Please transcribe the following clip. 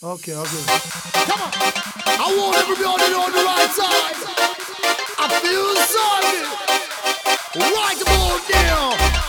Okay, okay. Come on. I want everybody on the right side. I feel sorry. Right about now.